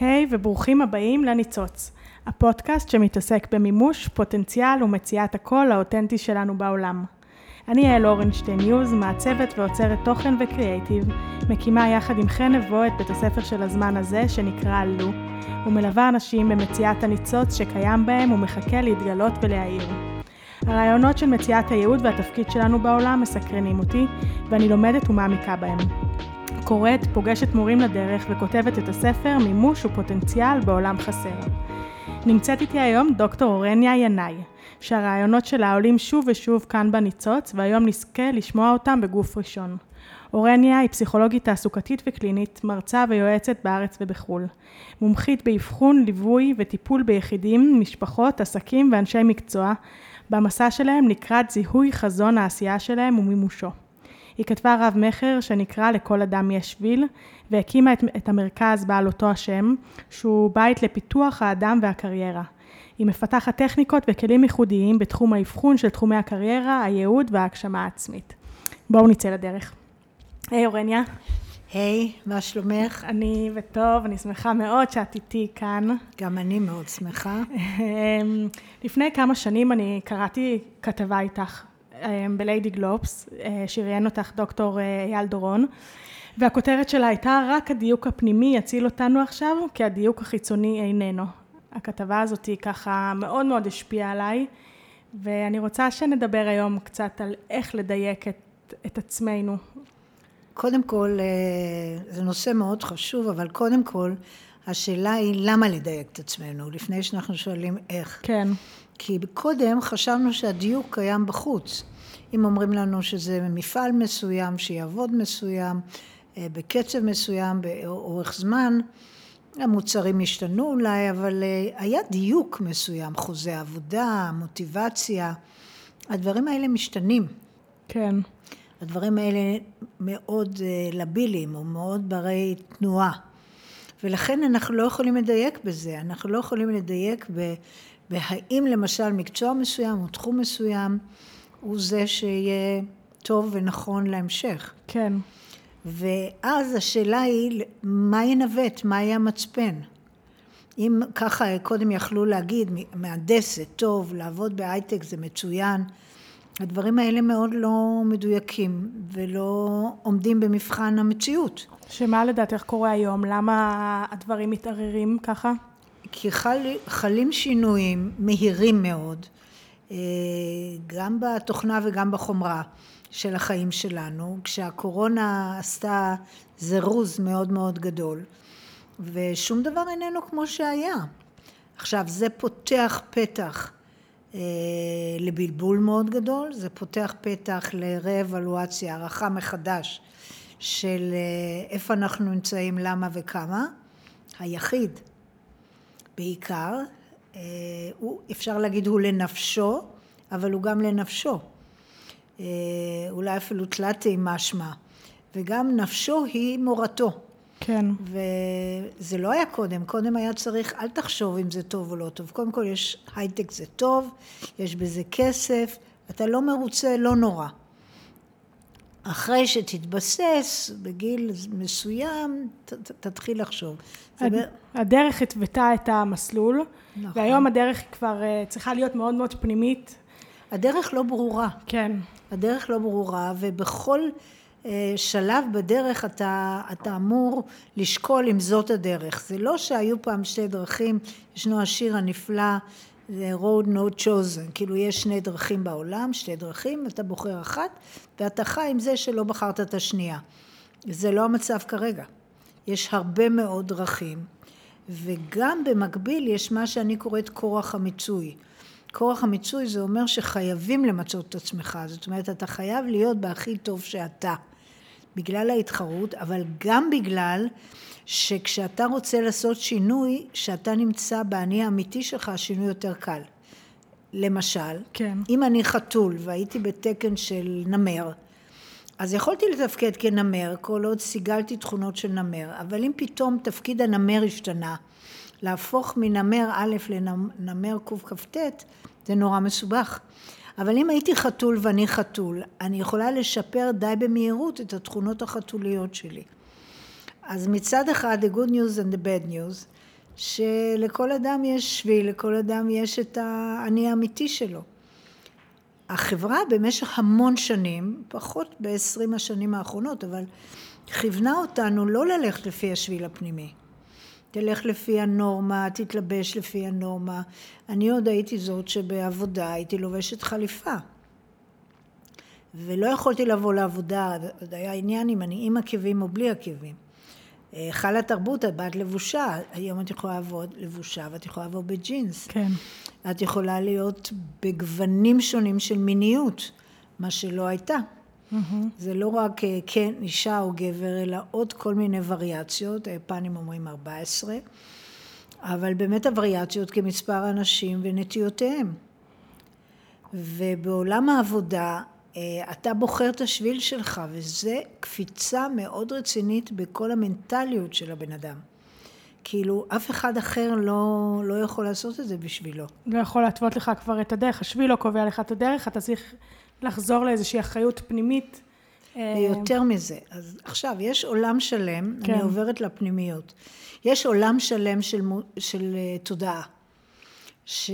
היי hey, וברוכים הבאים לניצוץ, הפודקאסט שמתעסק במימוש, פוטנציאל ומציאת הקול האותנטי שלנו בעולם. אני יעל אורנשטיין יוז, מעצבת ועוצרת תוכן וקריאייטיב, מקימה יחד עם חן נבו את בית הספר של הזמן הזה שנקרא לו, ומלווה אנשים במציאת הניצוץ שקיים בהם ומחכה להתגלות ולהעיר. הרעיונות של מציאת הייעוד והתפקיד שלנו בעולם מסקרנים אותי, ואני לומדת ומעמיקה בהם. קוראת, פוגשת מורים לדרך וכותבת את הספר מימוש ופוטנציאל בעולם חסר. נמצאת איתי היום דוקטור אורניה ינאי, שהרעיונות שלה עולים שוב ושוב כאן בניצוץ, והיום נזכה לשמוע אותם בגוף ראשון. אורניה היא פסיכולוגית תעסוקתית וקלינית, מרצה ויועצת בארץ ובחו"ל. מומחית באבחון, ליווי וטיפול ביחידים, משפחות, עסקים ואנשי מקצוע, במסע שלהם לקראת זיהוי חזון העשייה שלהם ומימושו. היא כתבה רב-מכר שנקרא לכל אדם יש שביל, והקימה את, את המרכז בעל אותו השם, שהוא בית לפיתוח האדם והקריירה. היא מפתחת טכניקות וכלים ייחודיים בתחום האבחון של תחומי הקריירה, הייעוד וההגשמה העצמית. בואו נצא לדרך. היי hey, אורניה. היי, hey, מה שלומך? אני בטוב, אני שמחה מאוד שאת איתי כאן. גם אני מאוד שמחה. אמ, לפני כמה שנים אני קראתי כתבה איתך בליידי גלובס, אה, שראיין אותך דוקטור אה, אייל דורון, והכותרת שלה הייתה רק הדיוק הפנימי יציל אותנו עכשיו, כי הדיוק החיצוני איננו. הכתבה הזאת היא ככה מאוד מאוד השפיעה עליי, ואני רוצה שנדבר היום קצת על איך לדייק את, את עצמנו. קודם כל, אה, זה נושא מאוד חשוב, אבל קודם כל, השאלה היא למה לדייק את עצמנו, לפני שאנחנו שואלים איך. כן. כי קודם חשבנו שהדיוק קיים בחוץ. אם אומרים לנו שזה מפעל מסוים, שיעבוד מסוים, אה, בקצב מסוים, באורך זמן, המוצרים השתנו אולי, אבל אה, היה דיוק מסוים, חוזה עבודה, מוטיבציה, הדברים האלה משתנים. כן. הדברים האלה מאוד אה, לבילים או מאוד ברי תנועה. ולכן אנחנו לא יכולים לדייק בזה, אנחנו לא יכולים לדייק ב... והאם למשל מקצוע מסוים או תחום מסוים הוא זה שיהיה טוב ונכון להמשך. כן. ואז השאלה היא, מה ינווט? מה יהיה המצפן? אם ככה קודם יכלו להגיד, מהנדסת, טוב, לעבוד בהייטק זה מצוין, הדברים האלה מאוד לא מדויקים ולא עומדים במבחן המציאות. שמה לדעתך קורה היום? למה הדברים מתערערים ככה? כי חל, חלים שינויים מהירים מאוד, אה, גם בתוכנה וגם בחומרה של החיים שלנו, כשהקורונה עשתה זירוז מאוד מאוד גדול, ושום דבר איננו כמו שהיה. עכשיו, זה פותח פתח אה, לבלבול מאוד גדול, זה פותח פתח לרה-אבלואציה, הערכה מחדש של אה, איפה אנחנו נמצאים, למה וכמה. היחיד בעיקר, אה, הוא, אפשר להגיד הוא לנפשו, אבל הוא גם לנפשו. אה, אולי אפילו תלתי משמע. וגם נפשו היא מורתו. כן. וזה לא היה קודם, קודם היה צריך, אל תחשוב אם זה טוב או לא טוב. קודם כל יש הייטק זה טוב, יש בזה כסף, אתה לא מרוצה, לא נורא. אחרי שתתבסס בגיל מסוים, ת, ת, תתחיל לחשוב. הד... הדרך התוותה את המסלול, נכון. והיום הדרך כבר uh, צריכה להיות מאוד מאוד פנימית. הדרך לא ברורה. כן. הדרך לא ברורה, ובכל uh, שלב בדרך אתה, אתה אמור לשקול אם זאת הדרך. זה לא שהיו פעם שתי דרכים, ישנו השיר הנפלא זה road not chosen, כאילו יש שני דרכים בעולם, שתי דרכים, אתה בוחר אחת, ואתה חי עם זה שלא בחרת את השנייה. זה לא המצב כרגע. יש הרבה מאוד דרכים, וגם במקביל יש מה שאני קוראת כורח המיצוי. כורח המיצוי זה אומר שחייבים למצות את עצמך, זאת אומרת אתה חייב להיות בהכי טוב שאתה, בגלל ההתחרות, אבל גם בגלל שכשאתה רוצה לעשות שינוי, שאתה נמצא באני האמיתי שלך, השינוי יותר קל. למשל, כן. אם אני חתול והייתי בתקן של נמר, אז יכולתי לתפקד כנמר, כל עוד סיגלתי תכונות של נמר, אבל אם פתאום תפקיד הנמר השתנה, להפוך מנמר א' לנמר קכ"ט, זה נורא מסובך. אבל אם הייתי חתול ואני חתול, אני יכולה לשפר די במהירות את התכונות החתוליות שלי. אז מצד אחד, the good news and the bad news, שלכל אדם יש שביל, לכל אדם יש את האני האמיתי שלו. החברה במשך המון שנים, פחות בעשרים השנים האחרונות, אבל כיוונה אותנו לא ללכת לפי השביל הפנימי. תלך לפי הנורמה, תתלבש לפי הנורמה. אני עוד הייתי זאת שבעבודה הייתי לובשת חליפה. ולא יכולתי לבוא לעבודה, זה היה עניין אם אני עם עקבים או בלי עקבים. היכל התרבות, את באת לבושה, היום את יכולה לעבוד לבושה ואת יכולה לעבוד בג'ינס. כן. את יכולה להיות בגוונים שונים של מיניות, מה שלא הייתה. Mm-hmm. זה לא רק אה, כן אישה או גבר, אלא עוד כל מיני וריאציות, היפנים אומרים 14, אבל באמת הווריאציות כמספר אנשים ונטיותיהם. ובעולם העבודה אה, אתה בוחר את השביל שלך, וזה קפיצה מאוד רצינית בכל המנטליות של הבן אדם. כאילו, אף אחד אחר לא, לא יכול לעשות את זה בשבילו. לא יכול להתוות לך כבר את הדרך, השביל לא קובע לך את הדרך, אתה צריך לחזור לאיזושהי אחריות פנימית. אה, ויותר מזה, אז עכשיו, יש עולם שלם, כן. אני עוברת לפנימיות. יש עולם שלם של, של uh, תודעה, ש...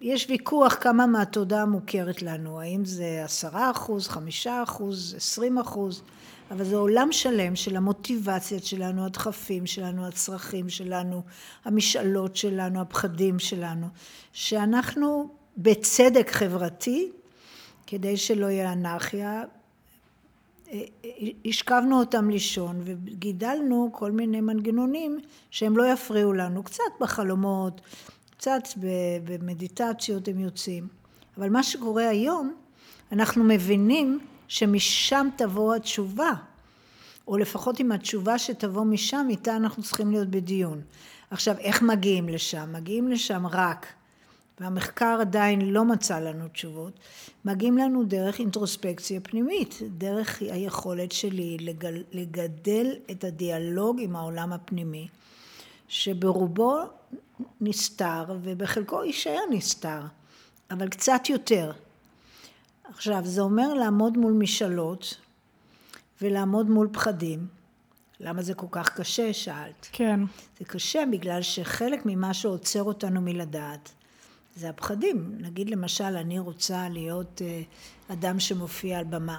יש ויכוח כמה מהתודעה מוכרת לנו, האם זה עשרה אחוז, חמישה אחוז, עשרים אחוז, אבל זה עולם שלם של המוטיבציות שלנו, הדחפים שלנו, הצרכים שלנו, המשאלות שלנו, הפחדים שלנו, שאנחנו בצדק חברתי, כדי שלא יהיה אנרכיה, השכבנו אותם לישון וגידלנו כל מיני מנגנונים שהם לא יפריעו לנו, קצת בחלומות, קצת במדיטציות הם יוצאים. אבל מה שקורה היום, אנחנו מבינים שמשם תבוא התשובה, או לפחות עם התשובה שתבוא משם, איתה אנחנו צריכים להיות בדיון. עכשיו, איך מגיעים לשם? מגיעים לשם רק, והמחקר עדיין לא מצא לנו תשובות, מגיעים לנו דרך אינטרוספקציה פנימית, דרך היכולת שלי לגל, לגדל את הדיאלוג עם העולם הפנימי, שברובו נסתר ובחלקו יישאר נסתר, אבל קצת יותר. עכשיו, זה אומר לעמוד מול משאלות ולעמוד מול פחדים. למה זה כל כך קשה? שאלת. כן. זה קשה בגלל שחלק ממה שעוצר אותנו מלדעת זה הפחדים. נגיד למשל, אני רוצה להיות אה, אדם שמופיע על במה.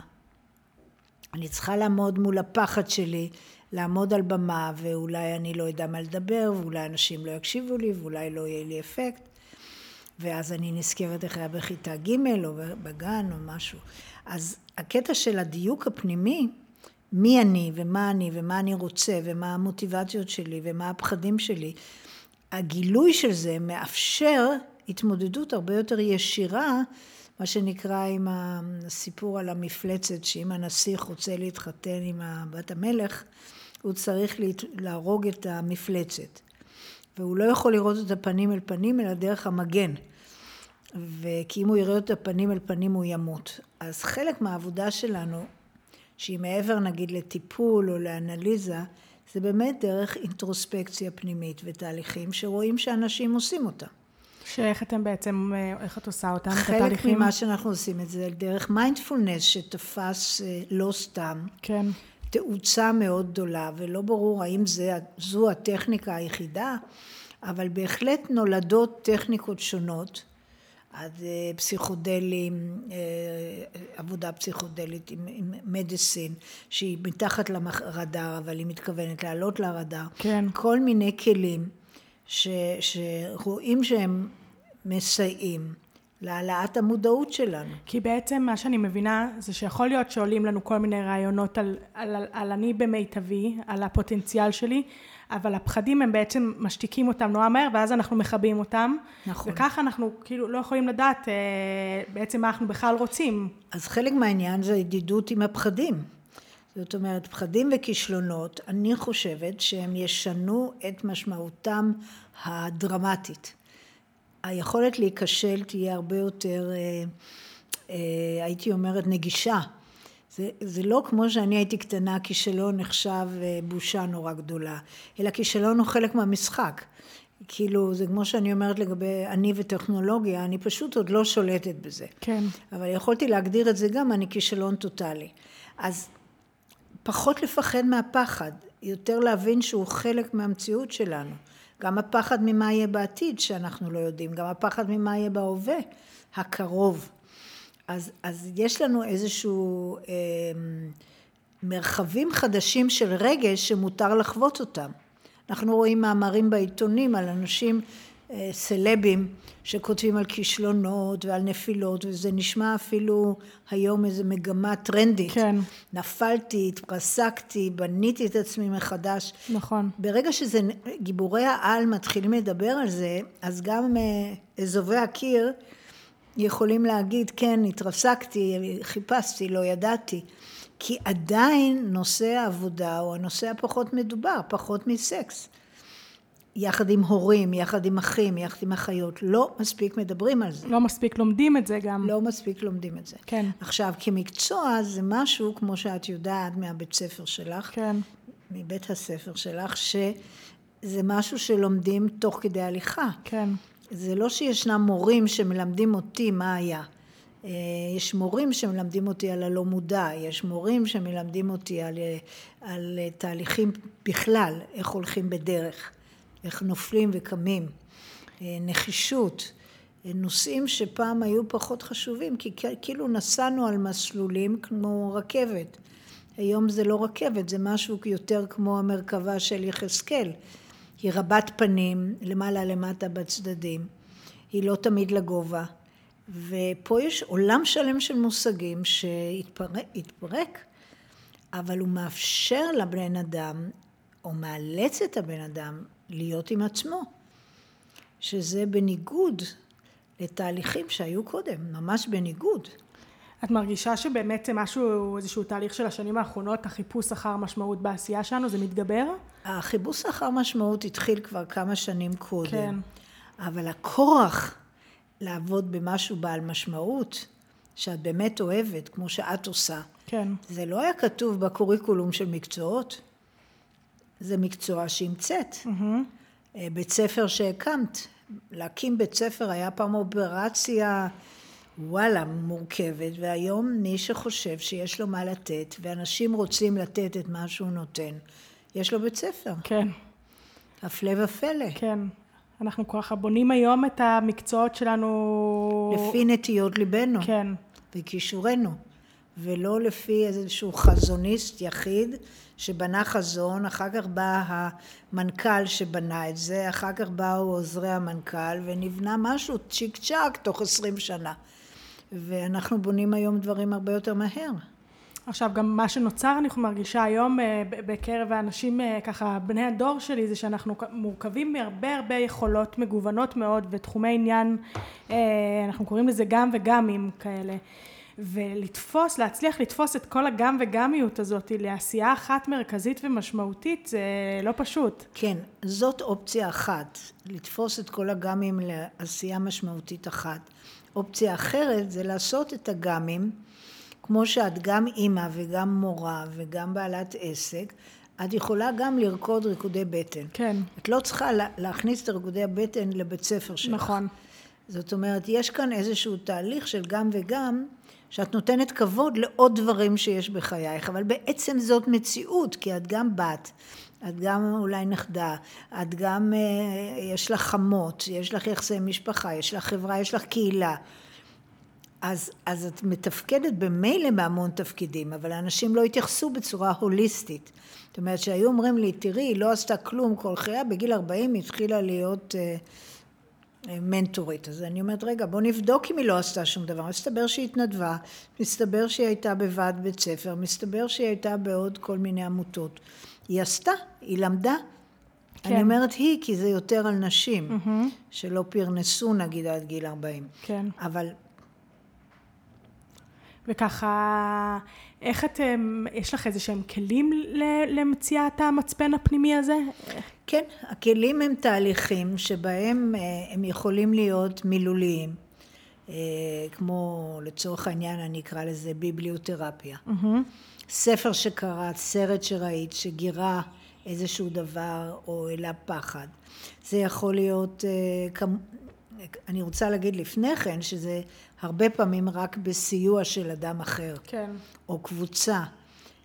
אני צריכה לעמוד מול הפחד שלי לעמוד על במה ואולי אני לא יודע מה לדבר ואולי אנשים לא יקשיבו לי ואולי לא יהיה לי אפקט ואז אני נזכרת איך היה בכיתה ג' או בגן או משהו. אז הקטע של הדיוק הפנימי, מי אני ומה אני ומה אני רוצה ומה המוטיבציות שלי ומה הפחדים שלי, הגילוי של זה מאפשר התמודדות הרבה יותר ישירה מה שנקרא עם הסיפור על המפלצת, שאם הנסיך רוצה להתחתן עם בת המלך, הוא צריך להרוג את המפלצת. והוא לא יכול לראות את הפנים אל פנים, אלא דרך המגן. וכי אם הוא יראה את הפנים אל פנים הוא ימות. אז חלק מהעבודה שלנו, שהיא מעבר נגיד לטיפול או לאנליזה, זה באמת דרך אינטרוספקציה פנימית ותהליכים שרואים שאנשים עושים אותם. שאיך אתם בעצם, איך את עושה אותם, את התהליכים? חלק ממה שאנחנו עושים את זה דרך מיינדפולנס שתפס אה, לא סתם. כן. תאוצה מאוד גדולה, ולא ברור האם זה, זו הטכניקה היחידה, אבל בהחלט נולדות טכניקות שונות, עד אה, פסיכודלים, אה, עבודה פסיכודלית עם, עם מדיסין, שהיא מתחת לרדאר, אבל היא מתכוונת לעלות לרדאר. כן. כל מיני כלים ש, שרואים שהם מסייעים. להעלאת המודעות שלנו. כי בעצם מה שאני מבינה זה שיכול להיות שעולים לנו כל מיני רעיונות על, על, על, על אני במיטבי, על הפוטנציאל שלי, אבל הפחדים הם בעצם משתיקים אותם נורא מהר ואז אנחנו מכבים אותם. נכון. וככה אנחנו כאילו לא יכולים לדעת אה, בעצם מה אנחנו בכלל רוצים. אז חלק מהעניין זה ידידות עם הפחדים. זאת אומרת, פחדים וכישלונות, אני חושבת שהם ישנו את משמעותם הדרמטית. היכולת להיכשל תהיה הרבה יותר, אה, אה, הייתי אומרת, נגישה. זה, זה לא כמו שאני הייתי קטנה, כישלון נחשב אה, בושה נורא גדולה, אלא כישלון הוא חלק מהמשחק. כאילו, זה כמו שאני אומרת לגבי אני וטכנולוגיה, אני פשוט עוד לא שולטת בזה. כן. אבל יכולתי להגדיר את זה גם, אני כישלון טוטאלי. אז פחות לפחד מהפחד, יותר להבין שהוא חלק מהמציאות שלנו. גם הפחד ממה יהיה בעתיד שאנחנו לא יודעים, גם הפחד ממה יהיה בהווה הקרוב. אז, אז יש לנו איזשהו אה, מרחבים חדשים של רגש שמותר לחוות אותם. אנחנו רואים מאמרים בעיתונים על אנשים סלבים שכותבים על כישלונות ועל נפילות וזה נשמע אפילו היום איזה מגמה טרנדית. כן. נפלתי, התרסקתי, בניתי את עצמי מחדש. נכון. ברגע שזה, גיבורי העל מתחילים לדבר על זה, אז גם אה, אזובי הקיר יכולים להגיד, כן, התרסקתי, חיפשתי, לא ידעתי. כי עדיין נושא העבודה הוא הנושא הפחות מדובר, פחות מסקס. יחד עם הורים, יחד עם אחים, יחד עם אחיות, לא מספיק מדברים על זה. לא מספיק לומדים את זה גם. לא מספיק לומדים את זה. כן. עכשיו, כמקצוע זה משהו, כמו שאת יודעת מהבית ספר שלך, כן. מבית הספר שלך, שזה משהו שלומדים תוך כדי הליכה. כן. זה לא שישנם מורים שמלמדים אותי מה היה. אה, יש מורים שמלמדים אותי על הלא מודע, יש מורים שמלמדים אותי על, אה, על תהליכים בכלל, איך הולכים בדרך, איך נופלים וקמים, אה, נחישות, נושאים שפעם היו פחות חשובים, כי כאילו נסענו על מסלולים כמו רכבת. היום זה לא רכבת, זה משהו יותר כמו המרכבה של יחזקאל. היא רבת פנים, למעלה למטה בצדדים, היא לא תמיד לגובה. ופה יש עולם שלם של מושגים שהתפרק, אבל הוא מאפשר לבן אדם, או מאלץ את הבן אדם, להיות עם עצמו, שזה בניגוד לתהליכים שהיו קודם, ממש בניגוד. את מרגישה שבאמת זה משהו, איזשהו תהליך של השנים האחרונות, החיפוש אחר משמעות בעשייה שלנו, זה מתגבר? החיפוש אחר משמעות התחיל כבר כמה שנים קודם. כן. אבל הכורח לעבוד במשהו בעל משמעות, שאת באמת אוהבת, כמו שאת עושה, כן. זה לא היה כתוב בקוריקולום של מקצועות, זה מקצוע שהמצאת. Mm-hmm. בית ספר שהקמת, להקים בית ספר היה פעם אופרציה, וואלה, מורכבת, והיום מי שחושב שיש לו מה לתת, ואנשים רוצים לתת את מה שהוא נותן, יש לו בית ספר. כן. הפלא ופלא. כן. אנחנו ככה בונים היום את המקצועות שלנו... לפי נטיות ליבנו. כן. וכישורנו. ולא לפי איזשהו חזוניסט יחיד שבנה חזון, אחר כך בא המנכ"ל שבנה את זה, אחר כך באו עוזרי המנכ"ל ונבנה משהו צ'יק צ'אק תוך עשרים שנה. ואנחנו בונים היום דברים הרבה יותר מהר. עכשיו גם מה שנוצר אני מרגישה היום אה, בקרב האנשים אה, ככה בני הדור שלי זה שאנחנו מורכבים מהרבה הרבה יכולות מגוונות מאוד ותחומי עניין אה, אנחנו קוראים לזה גם וגמים כאלה ולתפוס להצליח לתפוס את כל הגם וגמיות הזאת לעשייה אחת מרכזית ומשמעותית זה לא פשוט. כן זאת אופציה אחת לתפוס את כל הגמים לעשייה משמעותית אחת אופציה אחרת זה לעשות את הגמים כמו שאת גם אימא וגם מורה וגם בעלת עסק, את יכולה גם לרקוד ריקודי בטן. כן. את לא צריכה להכניס את ריקודי הבטן לבית ספר שלך. נכון. זאת אומרת, יש כאן איזשהו תהליך של גם וגם, שאת נותנת כבוד לעוד דברים שיש בחייך, אבל בעצם זאת מציאות, כי את גם בת, את גם אולי נכדה, את גם, אה, יש לך חמות, יש לך יחסי משפחה, יש לך חברה, יש לך קהילה. אז, אז את מתפקדת במילא בהמון תפקידים, אבל האנשים לא התייחסו בצורה הוליסטית. זאת אומרת שהיו אומרים לי, תראי, היא לא עשתה כלום כל חייה, בגיל 40 היא התחילה להיות אה, מנטורית. אז אני אומרת, רגע, בוא נבדוק אם היא לא עשתה שום דבר. מסתבר שהיא התנדבה, מסתבר שהיא הייתה בוועד בית ספר, מסתבר שהיא הייתה בעוד כל מיני עמותות. היא עשתה, היא למדה. כן. אני אומרת היא, כי זה יותר על נשים, mm-hmm. שלא פרנסו נגיד עד גיל 40. כן. אבל וככה, איך אתם, יש לך איזה שהם כלים למציאת המצפן הפנימי הזה? כן, הכלים הם תהליכים שבהם אה, הם יכולים להיות מילוליים. אה, כמו לצורך העניין אני אקרא לזה ביבליותרפיה. Mm-hmm. ספר שקראת, סרט שראית, שגירה איזשהו דבר או העלה פחד. זה יכול להיות אה, אני רוצה להגיד לפני כן שזה הרבה פעמים רק בסיוע של אדם אחר. כן. או קבוצה.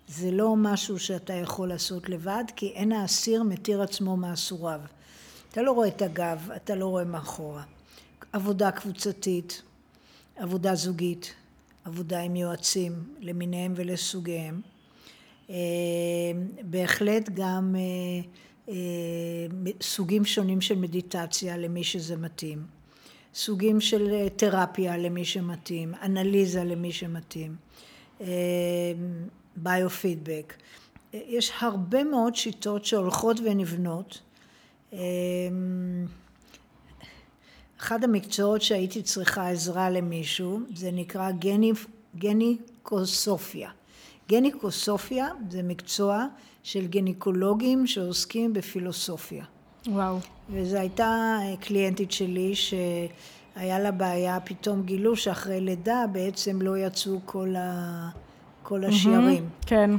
זה לא משהו שאתה יכול לעשות לבד, כי אין האסיר מתיר עצמו מאסוריו. אתה לא רואה את הגב, אתה לא רואה מאחורה. עבודה קבוצתית, עבודה זוגית, עבודה עם יועצים למיניהם ולסוגיהם. אה, בהחלט גם אה, סוגים שונים של מדיטציה למי שזה מתאים. סוגים של תרפיה למי שמתאים, אנליזה למי שמתאים. ביו-פידבק. יש הרבה מאוד שיטות שהולכות ונבנות. אחד המקצועות שהייתי צריכה עזרה למישהו, זה נקרא גני, גניקוסופיה. גניקוסופיה זה מקצוע של גניקולוגים שעוסקים בפילוסופיה. וואו. וזו הייתה קליינטית שלי שהיה לה בעיה, פתאום גילו שאחרי לידה בעצם לא יצאו כל ה... כל השיירים. Mm-hmm, כן.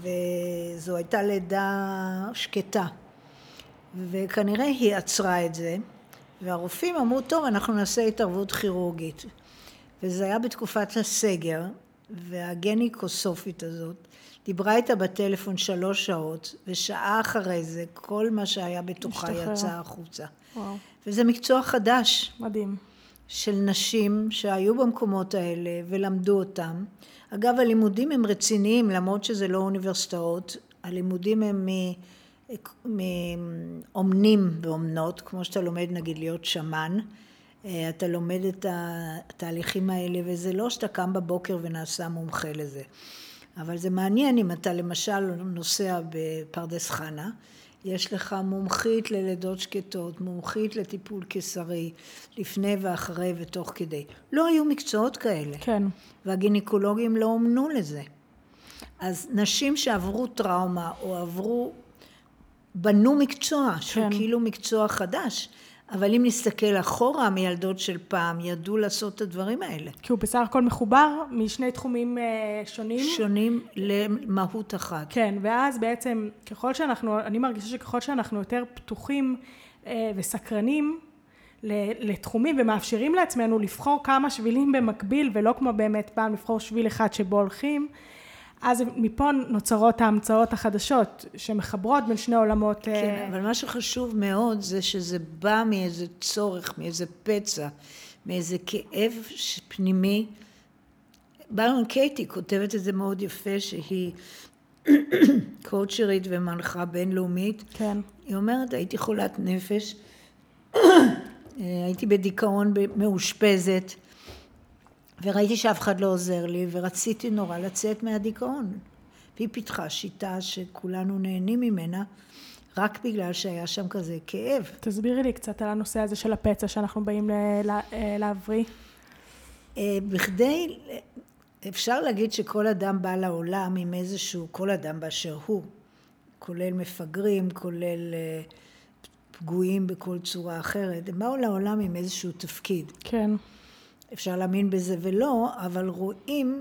וזו הייתה לידה שקטה. וכנראה היא עצרה את זה, והרופאים אמרו, טוב, אנחנו נעשה התערבות כירורגית. וזה היה בתקופת הסגר, והגניקוסופית הזאת דיברה איתה בטלפון שלוש שעות, ושעה אחרי זה כל מה שהיה בתוכה משתחרר. יצא החוצה. וואו. וזה מקצוע חדש. מדהים. של נשים שהיו במקומות האלה ולמדו אותם. אגב, הלימודים הם רציניים, למרות שזה לא אוניברסיטאות. הלימודים הם מאומנים ואומנות, כמו שאתה לומד נגיד להיות שמן. אה, אתה לומד את התהליכים האלה, וזה לא שאתה קם בבוקר ונעשה מומחה לזה. אבל זה מעניין אם אתה למשל נוסע בפרדס חנה, יש לך מומחית ללידות שקטות, מומחית לטיפול קיסרי, לפני ואחרי ותוך כדי. לא היו מקצועות כאלה. כן. והגינקולוגים לא אומנו לזה. אז נשים שעברו טראומה או עברו, בנו מקצוע, כן. שהוא כאילו מקצוע חדש. אבל אם נסתכל אחורה, מילדות של פעם ידעו לעשות את הדברים האלה. כי הוא בסך הכל מחובר משני תחומים אה, שונים. שונים למהות אחת. כן, ואז בעצם ככל שאנחנו, אני מרגישה שככל שאנחנו יותר פתוחים אה, וסקרנים לתחומים ומאפשרים לעצמנו לבחור כמה שבילים במקביל ולא כמו באמת פעם לבחור שביל אחד שבו הולכים, אז מפה נוצרות ההמצאות החדשות שמחברות בין שני עולמות. כן, אה, אבל מה שחשוב מאוד זה שזה בא מאיזה צורך, מאיזה פצע, מאיזה כאב פנימי. ברון קייטי כותבת את זה מאוד יפה, שהיא קואוצ'רית ומנחה בינלאומית. כן. היא אומרת, הייתי חולת נפש, הייתי בדיכאון מאושפזת. וראיתי שאף אחד לא עוזר לי, ורציתי נורא לצאת מהדיכאון. והיא פיתחה שיטה שכולנו נהנים ממנה, רק בגלל שהיה שם כזה כאב. תסבירי לי קצת על הנושא הזה של הפצע שאנחנו באים אה, להבריא. אה, בכדי, אפשר להגיד שכל אדם בא לעולם עם איזשהו, כל אדם באשר הוא, כולל מפגרים, כולל אה, פגועים בכל צורה אחרת, הם באו לעולם עם איזשהו תפקיד. כן. אפשר להאמין בזה ולא, אבל רואים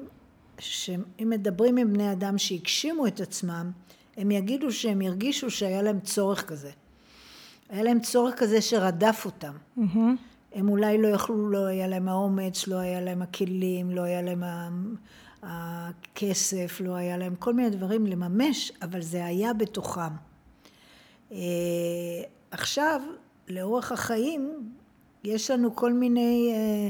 שאם מדברים עם בני אדם שהגשימו את עצמם, הם יגידו שהם הרגישו שהיה להם צורך כזה. היה להם צורך כזה שרדף אותם. Mm-hmm. הם אולי לא יכלו, לא היה להם האומץ, לא היה להם הכלים, לא היה להם הכסף, לא היה להם כל מיני דברים לממש, אבל זה היה בתוכם. אה, עכשיו, לאורך החיים, יש לנו כל מיני אה,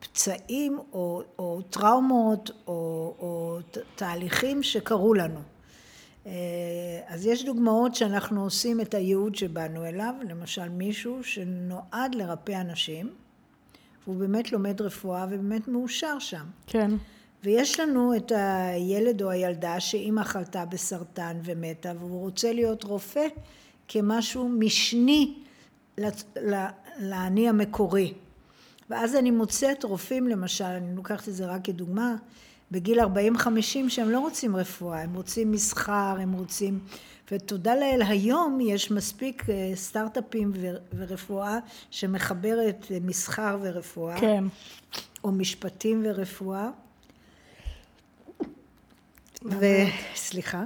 פצעים או, או טראומות או, או תהליכים שקרו לנו. אה, אז יש דוגמאות שאנחנו עושים את הייעוד שבאנו אליו, למשל מישהו שנועד לרפא אנשים, והוא באמת לומד רפואה ובאמת מאושר שם. כן. ויש לנו את הילד או הילדה שאימא חלתה בסרטן ומתה, והוא רוצה להיות רופא כמשהו משני לאני המקורי. ואז אני מוצאת רופאים למשל, אני לוקחת את זה רק כדוגמה, בגיל 40-50 שהם לא רוצים רפואה, הם רוצים מסחר, הם רוצים... ותודה לאל, היום יש מספיק אה, סטארט-אפים ורפואה שמחברת אה, מסחר ורפואה. כן. או משפטים ורפואה. ו... סליחה.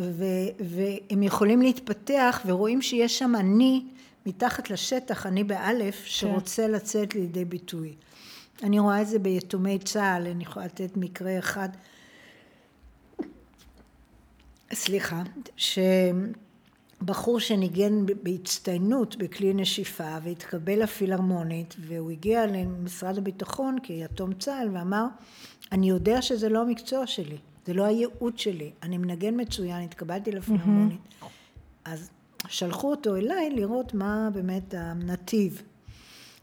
ו... והם יכולים להתפתח ורואים שיש שם אני מתחת לשטח, אני באלף, כן. שרוצה. לצאת לידי ביטוי. אני רואה את זה ביתומי צה"ל, אני יכולה לתת מקרה אחד. סליחה, שבחור שניגן בהצטיינות בכלי נשיפה והתקבל לפילהרמונית והוא הגיע למשרד הביטחון כיתום צה"ל ואמר אני יודע שזה לא המקצוע שלי, זה לא הייעוד שלי, אני מנגן מצוין, התקבלתי לפילהרמונית. Mm-hmm. אז שלחו אותו אליי לראות מה באמת הנתיב.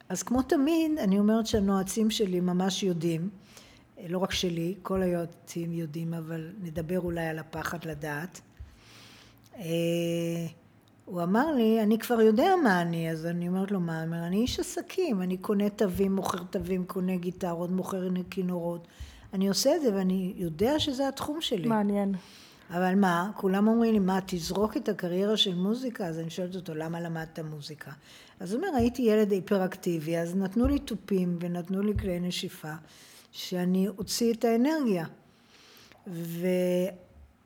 אז כמו תמיד, אני אומרת שהנועצים שלי ממש יודעים, לא רק שלי, כל היועצים יודעים, אבל נדבר אולי על הפחד לדעת. אה, הוא אמר לי, אני כבר יודע מה אני, אז אני אומרת לו, מה? אומר, אני איש עסקים, אני קונה תווים, מוכר תווים, קונה גיטרות, מוכר כינורות. אני עושה את זה ואני יודע שזה התחום שלי. מעניין. אבל מה, כולם אומרים לי, מה, תזרוק את הקריירה של מוזיקה? אז אני שואלת אותו, למה למדת מוזיקה? אז הוא אומר, הייתי ילד היפראקטיבי, אז נתנו לי תופים ונתנו לי כלי נשיפה, שאני אוציא את האנרגיה.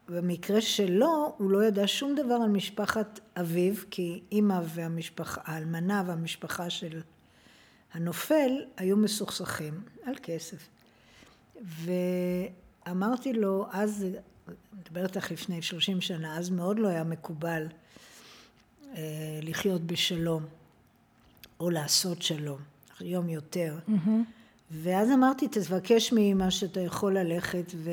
ובמקרה שלו, הוא לא ידע שום דבר על משפחת אביו, כי אימא והמשפחה, האלמנה והמשפחה של הנופל היו מסוכסכים על כסף. ואמרתי לו, אז מדברת לך לפני שלושים שנה, אז מאוד לא היה מקובל אה, לחיות בשלום, או לעשות שלום, היום יותר. Mm-hmm. ואז אמרתי, תבקש מאמא שאתה יכול ללכת ו...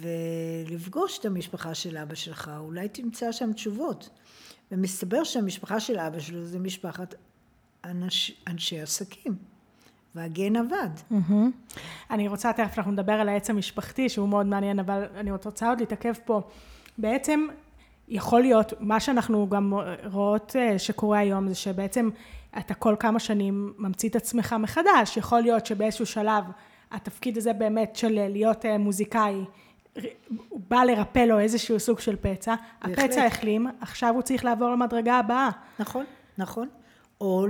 ולפגוש את המשפחה של אבא שלך, אולי תמצא שם תשובות. ומסתבר שהמשפחה של אבא שלו זה משפחת אנש, אנשי עסקים. והגן עבד. Mm-hmm. אני רוצה, תכף אנחנו נדבר על העץ המשפחתי, שהוא מאוד מעניין, אבל אני רוצה עוד להתעכב פה. בעצם, יכול להיות, מה שאנחנו גם רואות אה, שקורה היום, זה שבעצם אתה כל כמה שנים ממציא את עצמך מחדש. יכול להיות שבאיזשהו שלב התפקיד הזה באמת של להיות אה, מוזיקאי, הוא בא לרפא לו איזשהו סוג של פצע, בהחלט. הפצע החלים, עכשיו הוא צריך לעבור למדרגה הבאה. נכון, נכון. או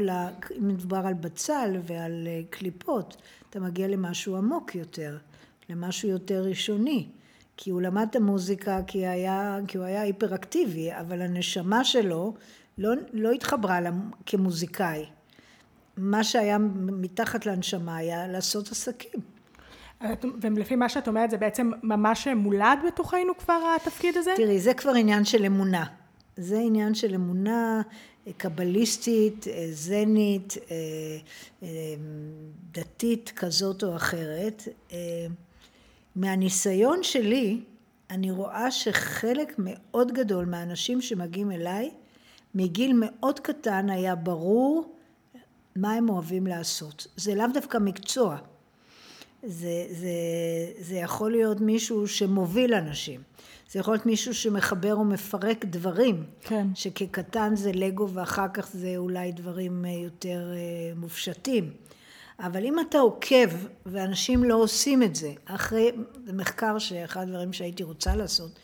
אם מדובר על בצל ועל אה, קליפות, אתה מגיע למשהו עמוק יותר, למשהו יותר ראשוני. כי הוא למד את המוזיקה כי, היה, כי הוא היה היפראקטיבי, אבל הנשמה שלו לא, לא התחברה לה כמוזיקאי. מה שהיה מתחת לנשמה היה לעשות עסקים. ולפי מה שאת אומרת זה בעצם ממש מולד בתוכנו כבר התפקיד הזה? תראי, זה כבר עניין של אמונה. זה עניין של אמונה קבליסטית, זנית, אה, אה, דתית כזאת או אחרת. אה, מהניסיון שלי, אני רואה שחלק מאוד גדול מהאנשים שמגיעים אליי, מגיל מאוד קטן היה ברור מה הם אוהבים לעשות. זה לאו דווקא מקצוע. זה, זה, זה יכול להיות מישהו שמוביל אנשים. זה יכול להיות מישהו שמחבר או מפרק דברים. כן. שכקטן זה לגו ואחר כך זה אולי דברים אה, יותר אה, מופשטים. אבל אם אתה עוקב, ואנשים לא עושים את זה, אחרי, זה מחקר שאחד הדברים שהייתי רוצה לעשות,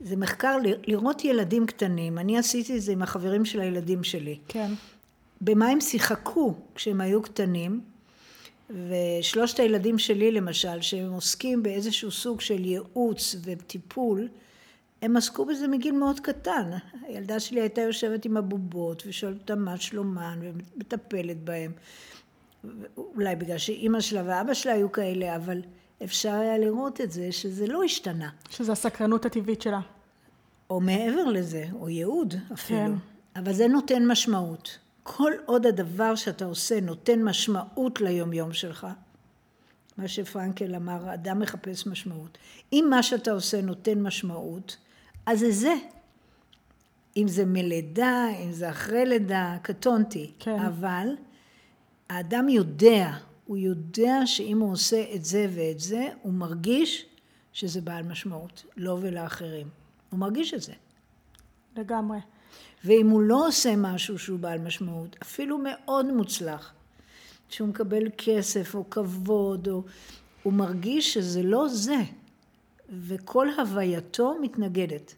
זה מחקר לראות ילדים קטנים, אני עשיתי את זה עם החברים של הילדים שלי. כן. במה הם שיחקו כשהם היו קטנים, ושלושת הילדים שלי למשל, שהם עוסקים באיזשהו סוג של ייעוץ וטיפול, הם עסקו בזה מגיל מאוד קטן. הילדה שלי הייתה יושבת עם הבובות ושואלת אותם מה שלומן ומטפלת בהם. אולי בגלל שאימא שלה ואבא שלה היו כאלה, אבל אפשר היה לראות את זה שזה לא השתנה. שזה הסקרנות הטבעית שלה. או מעבר לזה, או ייעוד אפילו. כן. אבל זה נותן משמעות. כל עוד הדבר שאתה עושה נותן משמעות ליומיום שלך, מה שפרנקל אמר, אדם מחפש משמעות. אם מה שאתה עושה נותן משמעות, אז זה זה. אם זה מלידה, אם זה אחרי לידה, קטונתי. כן. אבל האדם יודע, הוא יודע שאם הוא עושה את זה ואת זה, הוא מרגיש שזה בעל משמעות, לו לא ולאחרים. הוא מרגיש את זה. לגמרי. ואם הוא לא עושה משהו שהוא בעל משמעות, אפילו מאוד מוצלח, שהוא מקבל כסף או כבוד, או... הוא מרגיש שזה לא זה, וכל הווייתו מתנגדת.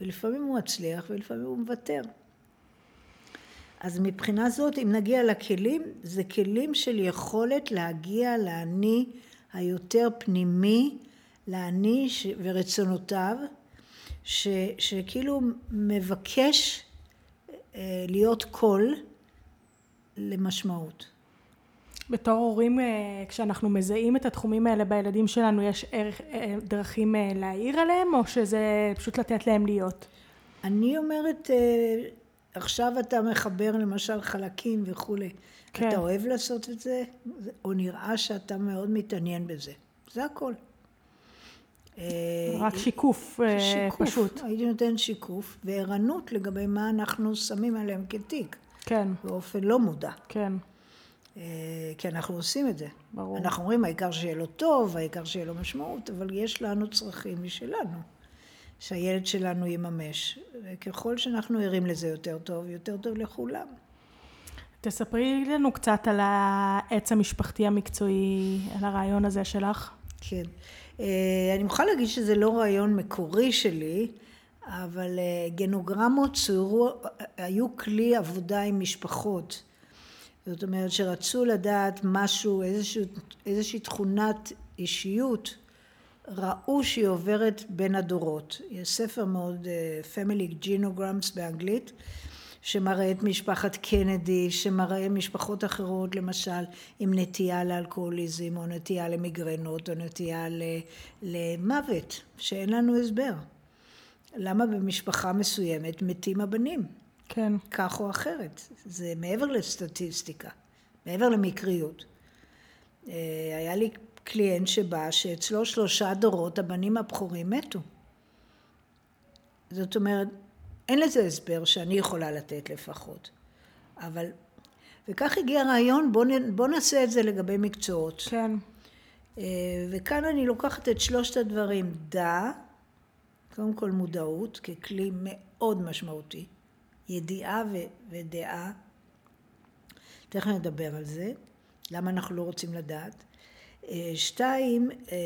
ולפעמים הוא מצליח ולפעמים הוא מוותר. אז מבחינה זאת, אם נגיע לכלים, זה כלים של יכולת להגיע לאני היותר פנימי, לאני ש... ורצונותיו, ש, שכאילו מבקש אה, להיות קול למשמעות. בתור הורים, אה, כשאנחנו מזהים את התחומים האלה בילדים שלנו, יש ערך, אה, דרכים להעיר עליהם, או שזה פשוט לתת להם להיות? אני אומרת, עכשיו אתה מחבר למשל חלקים וכולי. כן. אתה אוהב לעשות את זה, או נראה שאתה מאוד מתעניין בזה. זה הכל. רק שיקוף, שיקוף פשוט. הייתי נותן שיקוף וערנות לגבי מה אנחנו שמים עליהם כתיק. כן. באופן לא מודע. כן. אה, כי אנחנו עושים את זה. ברור. אנחנו אומרים, העיקר שיהיה לו טוב, העיקר שיהיה לו משמעות, אבל יש לנו צרכים משלנו, שהילד שלנו יממש. וככל שאנחנו ערים לזה יותר טוב, יותר טוב לכולם. תספרי לנו קצת על העץ המשפחתי המקצועי, על הרעיון הזה שלך. כן. אה, אני מוכרחה להגיד שזה לא רעיון מקורי שלי, אבל אה, גנוגרמות צוירו, היו כלי עבודה עם משפחות. זאת אומרת שרצו לדעת משהו, איזשהו, איזושהי תכונת אישיות, ראו שהיא עוברת בין הדורות. יש ספר מאוד, Family Genograms באנגלית, שמראה את משפחת קנדי, שמראה משפחות אחרות, למשל, עם נטייה לאלכוהוליזם, או נטייה למיגרנות, או נטייה למוות, שאין לנו הסבר. למה במשפחה מסוימת מתים הבנים? כן. כך או אחרת. זה מעבר לסטטיסטיקה, מעבר למקריות. אה, היה לי קליינט שבא שאצלו שלושה דורות הבנים הבכורים מתו. זאת אומרת, אין לזה הסבר שאני יכולה לתת לפחות. אבל, וכך הגיע הרעיון, בוא, בוא נעשה את זה לגבי מקצועות. כן. אה, וכאן אני לוקחת את שלושת הדברים, דע, קודם כל מודעות, ככלי מאוד משמעותי. ידיעה ו- ודעה, תכף נדבר על זה, למה אנחנו לא רוצים לדעת. אה, שתיים, אה,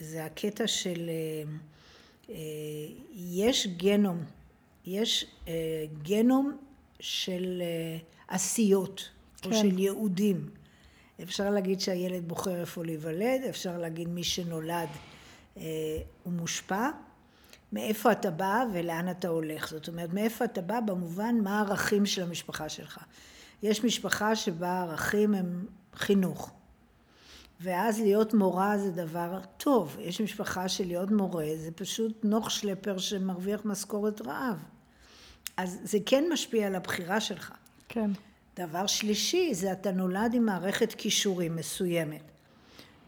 זה הקטע של יש גנום, יש גנום של עשיות, כן. או של יהודים. אפשר להגיד שהילד בוחר איפה להיוולד, אפשר להגיד מי שנולד הוא מושפע, מאיפה אתה בא ולאן אתה הולך. זאת אומרת, מאיפה אתה בא במובן מה הערכים של המשפחה שלך. יש משפחה שבה הערכים הם חינוך. ואז להיות מורה זה דבר טוב. יש משפחה של להיות מורה זה פשוט נוח שלפר שמרוויח משכורת רעב. אז זה כן משפיע על הבחירה שלך. כן. דבר שלישי זה אתה נולד עם מערכת כישורים מסוימת.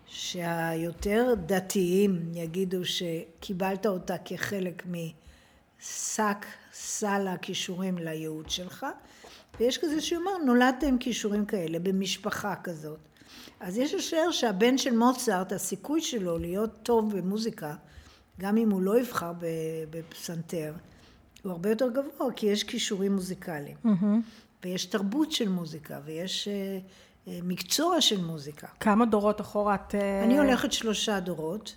שהיותר דתיים יגידו שקיבלת אותה כחלק משק סל הכישורים לייעוד שלך, ויש כזה שאומר נולדת עם כישורים כאלה במשפחה כזאת. אז יש לשער שהבן של מוצרט, הסיכוי שלו להיות טוב במוזיקה, גם אם הוא לא יבחר בפסנתר, הוא הרבה יותר גבוה, כי יש כישורים מוזיקליים. Mm-hmm. ויש תרבות של מוזיקה, ויש uh, מקצוע של מוזיקה. כמה דורות אחורה את... אה, אני הולכת שלושה דורות,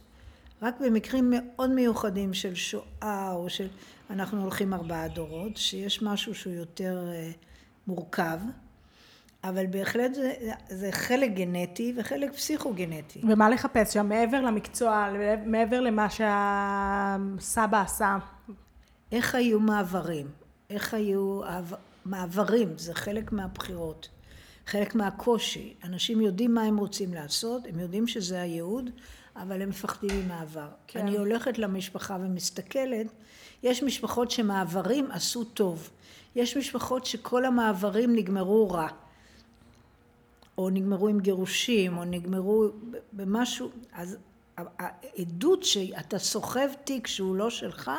רק במקרים מאוד מיוחדים של שואה או של... אנחנו הולכים ארבעה דורות, שיש משהו שהוא יותר אה, מורכב, אבל בהחלט זה, זה חלק גנטי וחלק פסיכוגנטי. ומה לחפש שם מעבר למקצוע, מעבר למה שהסבא עשה? איך היו מעברים? איך היו מעברים? זה חלק מהבחירות. חלק מהקושי. אנשים יודעים מה הם רוצים לעשות, הם יודעים שזה הייעוד, אבל הם מפחדים ממעבר. כן. אני הולכת למשפחה ומסתכלת, יש משפחות שמעברים עשו טוב. יש משפחות שכל המעברים נגמרו רע. או נגמרו עם גירושים, או נגמרו במשהו, אז העדות שאתה סוחב תיק שהוא לא שלך,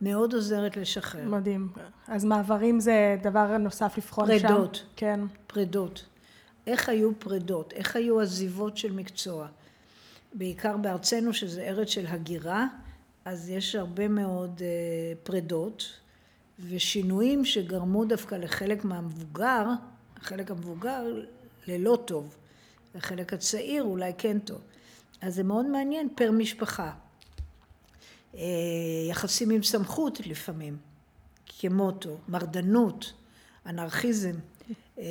מאוד עוזרת לשחרר. מדהים. אז מעברים זה דבר נוסף לבחון פרדות, שם? פרדות. כן. פרדות. איך היו פרדות? איך היו עזיבות של מקצוע? בעיקר בארצנו, שזה ארץ של הגירה, אז יש הרבה מאוד uh, פרדות ושינויים שגרמו דווקא לחלק מהמבוגר, החלק המבוגר ללא טוב, לחלק הצעיר אולי כן טוב. אז זה מאוד מעניין פר משפחה. אה, יחסים עם סמכות לפעמים, כמוטו, מרדנות, אנרכיזם, אה,